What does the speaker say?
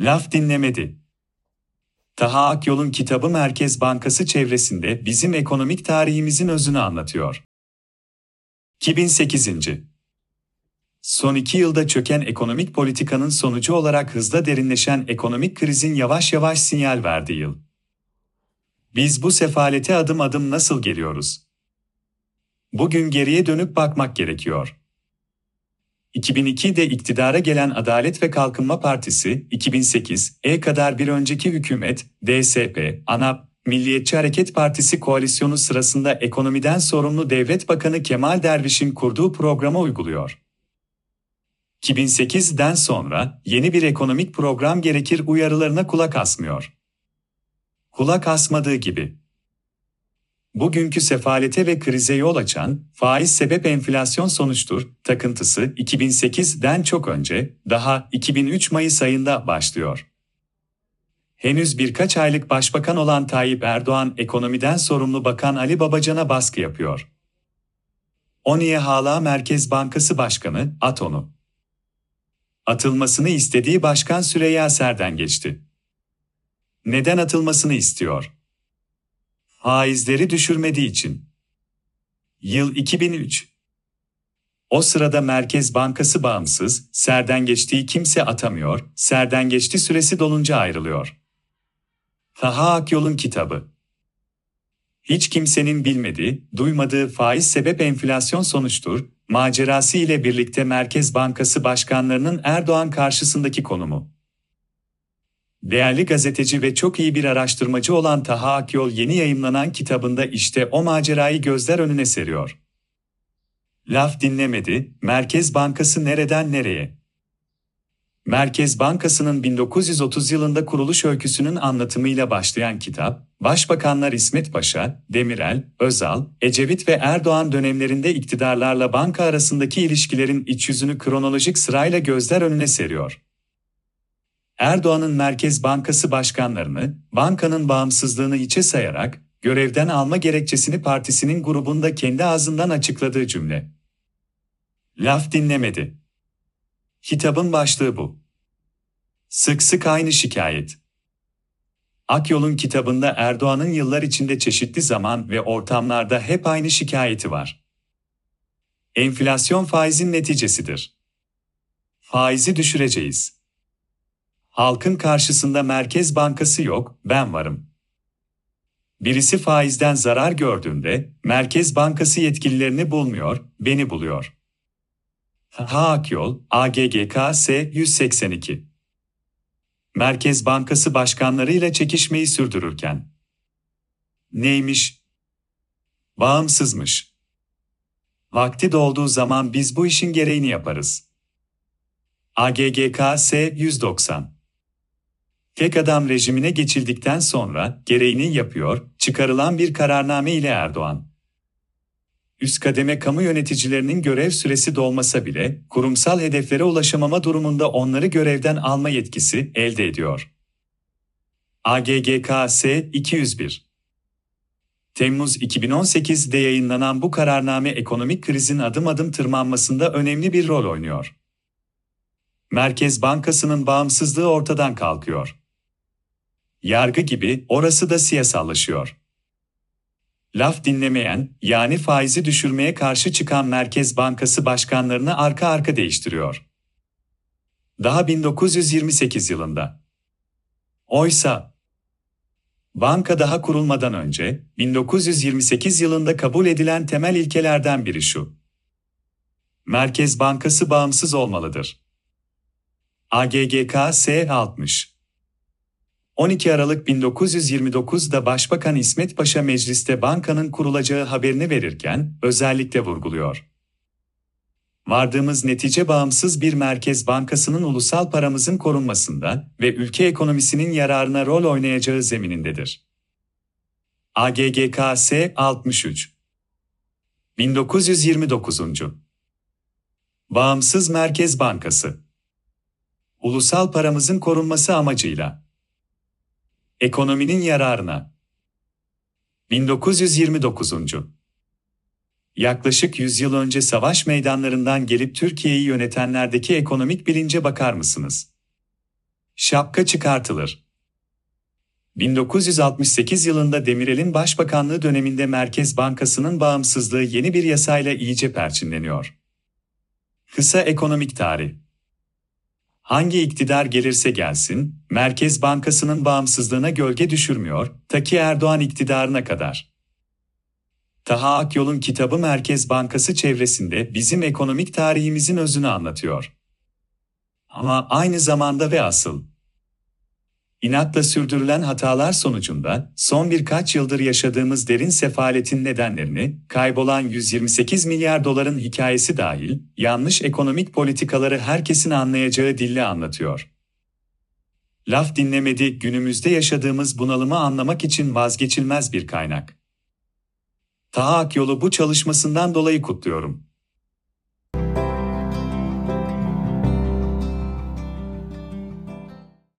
Laf dinlemedi. Taha Akyol'un kitabı Merkez Bankası çevresinde bizim ekonomik tarihimizin özünü anlatıyor. 2008. Son iki yılda çöken ekonomik politikanın sonucu olarak hızla derinleşen ekonomik krizin yavaş yavaş sinyal verdiği yıl. Biz bu sefalete adım adım nasıl geliyoruz? Bugün geriye dönüp bakmak gerekiyor. 2002'de iktidara gelen Adalet ve Kalkınma Partisi, 2008'e kadar bir önceki hükümet, DSP, ANAP, Milliyetçi Hareket Partisi koalisyonu sırasında ekonomiden sorumlu Devlet Bakanı Kemal Derviş'in kurduğu programa uyguluyor. 2008'den sonra yeni bir ekonomik program gerekir uyarılarına kulak asmıyor. Kulak asmadığı gibi Bugünkü sefalete ve krize yol açan, faiz sebep enflasyon sonuçtur, takıntısı 2008'den çok önce, daha 2003 Mayıs ayında başlıyor. Henüz birkaç aylık başbakan olan Tayyip Erdoğan ekonomiden sorumlu Bakan Ali Babacan'a baskı yapıyor. O niye hala Merkez Bankası Başkanı, at onu. Atılmasını istediği Başkan Süreyya Ser'den geçti. Neden atılmasını istiyor? Faizleri düşürmediği için. Yıl 2003. O sırada Merkez Bankası bağımsız, serden geçtiği kimse atamıyor, serden geçti süresi dolunca ayrılıyor. Taha Akyol'un kitabı. Hiç kimsenin bilmediği, duymadığı faiz sebep enflasyon sonuçtur, macerası ile birlikte Merkez Bankası başkanlarının Erdoğan karşısındaki konumu. Değerli gazeteci ve çok iyi bir araştırmacı olan Taha Akyol yeni yayımlanan kitabında işte o macerayı gözler önüne seriyor. Laf dinlemedi, Merkez Bankası nereden nereye? Merkez Bankası'nın 1930 yılında kuruluş öyküsünün anlatımıyla başlayan kitap, Başbakanlar İsmet Paşa, Demirel, Özal, Ecevit ve Erdoğan dönemlerinde iktidarlarla banka arasındaki ilişkilerin iç yüzünü kronolojik sırayla gözler önüne seriyor. Erdoğan'ın Merkez Bankası başkanlarını, bankanın bağımsızlığını içe sayarak, görevden alma gerekçesini partisinin grubunda kendi ağzından açıkladığı cümle. Laf dinlemedi. Kitabın başlığı bu. Sık sık aynı şikayet. Akyol'un kitabında Erdoğan'ın yıllar içinde çeşitli zaman ve ortamlarda hep aynı şikayeti var. Enflasyon faizin neticesidir. Faizi düşüreceğiz. Halkın karşısında Merkez Bankası yok, ben varım. Birisi faizden zarar gördüğünde Merkez Bankası yetkililerini bulmuyor, beni buluyor. Haakyol, AGGKS 182 Merkez Bankası başkanlarıyla çekişmeyi sürdürürken. Neymiş? Bağımsızmış. Vakti dolduğu zaman biz bu işin gereğini yaparız. AGGKS 190 Tek adam rejimine geçildikten sonra gereğini yapıyor, çıkarılan bir kararname ile Erdoğan. Üst kademe kamu yöneticilerinin görev süresi dolmasa bile kurumsal hedeflere ulaşamama durumunda onları görevden alma yetkisi elde ediyor. AGGKS 201 Temmuz 2018'de yayınlanan bu kararname ekonomik krizin adım adım tırmanmasında önemli bir rol oynuyor. Merkez Bankası'nın bağımsızlığı ortadan kalkıyor yargı gibi orası da siyasallaşıyor. Laf dinlemeyen, yani faizi düşürmeye karşı çıkan Merkez Bankası başkanlarını arka arka değiştiriyor. Daha 1928 yılında. Oysa banka daha kurulmadan önce 1928 yılında kabul edilen temel ilkelerden biri şu. Merkez Bankası bağımsız olmalıdır. AGGK S 60 12 Aralık 1929'da Başbakan İsmet Paşa mecliste bankanın kurulacağı haberini verirken özellikle vurguluyor. Vardığımız netice bağımsız bir merkez bankasının ulusal paramızın korunmasında ve ülke ekonomisinin yararına rol oynayacağı zeminindedir. AGGKS 63 1929. Bağımsız Merkez Bankası Ulusal paramızın korunması amacıyla Ekonominin yararına. 1929. Yaklaşık 100 yıl önce savaş meydanlarından gelip Türkiye'yi yönetenlerdeki ekonomik bilince bakar mısınız? Şapka çıkartılır. 1968 yılında Demirel'in başbakanlığı döneminde Merkez Bankası'nın bağımsızlığı yeni bir yasayla iyice perçinleniyor. Kısa ekonomik tarih Hangi iktidar gelirse gelsin, Merkez Bankası'nın bağımsızlığına gölge düşürmüyor, ta ki Erdoğan iktidarına kadar. Taha Akyol'un kitabı Merkez Bankası çevresinde bizim ekonomik tarihimizin özünü anlatıyor. Ama aynı zamanda ve asıl inatla sürdürülen hatalar sonucunda son birkaç yıldır yaşadığımız derin sefaletin nedenlerini, kaybolan 128 milyar doların hikayesi dahil, yanlış ekonomik politikaları herkesin anlayacağı dille anlatıyor. Laf dinlemedi günümüzde yaşadığımız bunalımı anlamak için vazgeçilmez bir kaynak. Taha Akyol'u bu çalışmasından dolayı kutluyorum.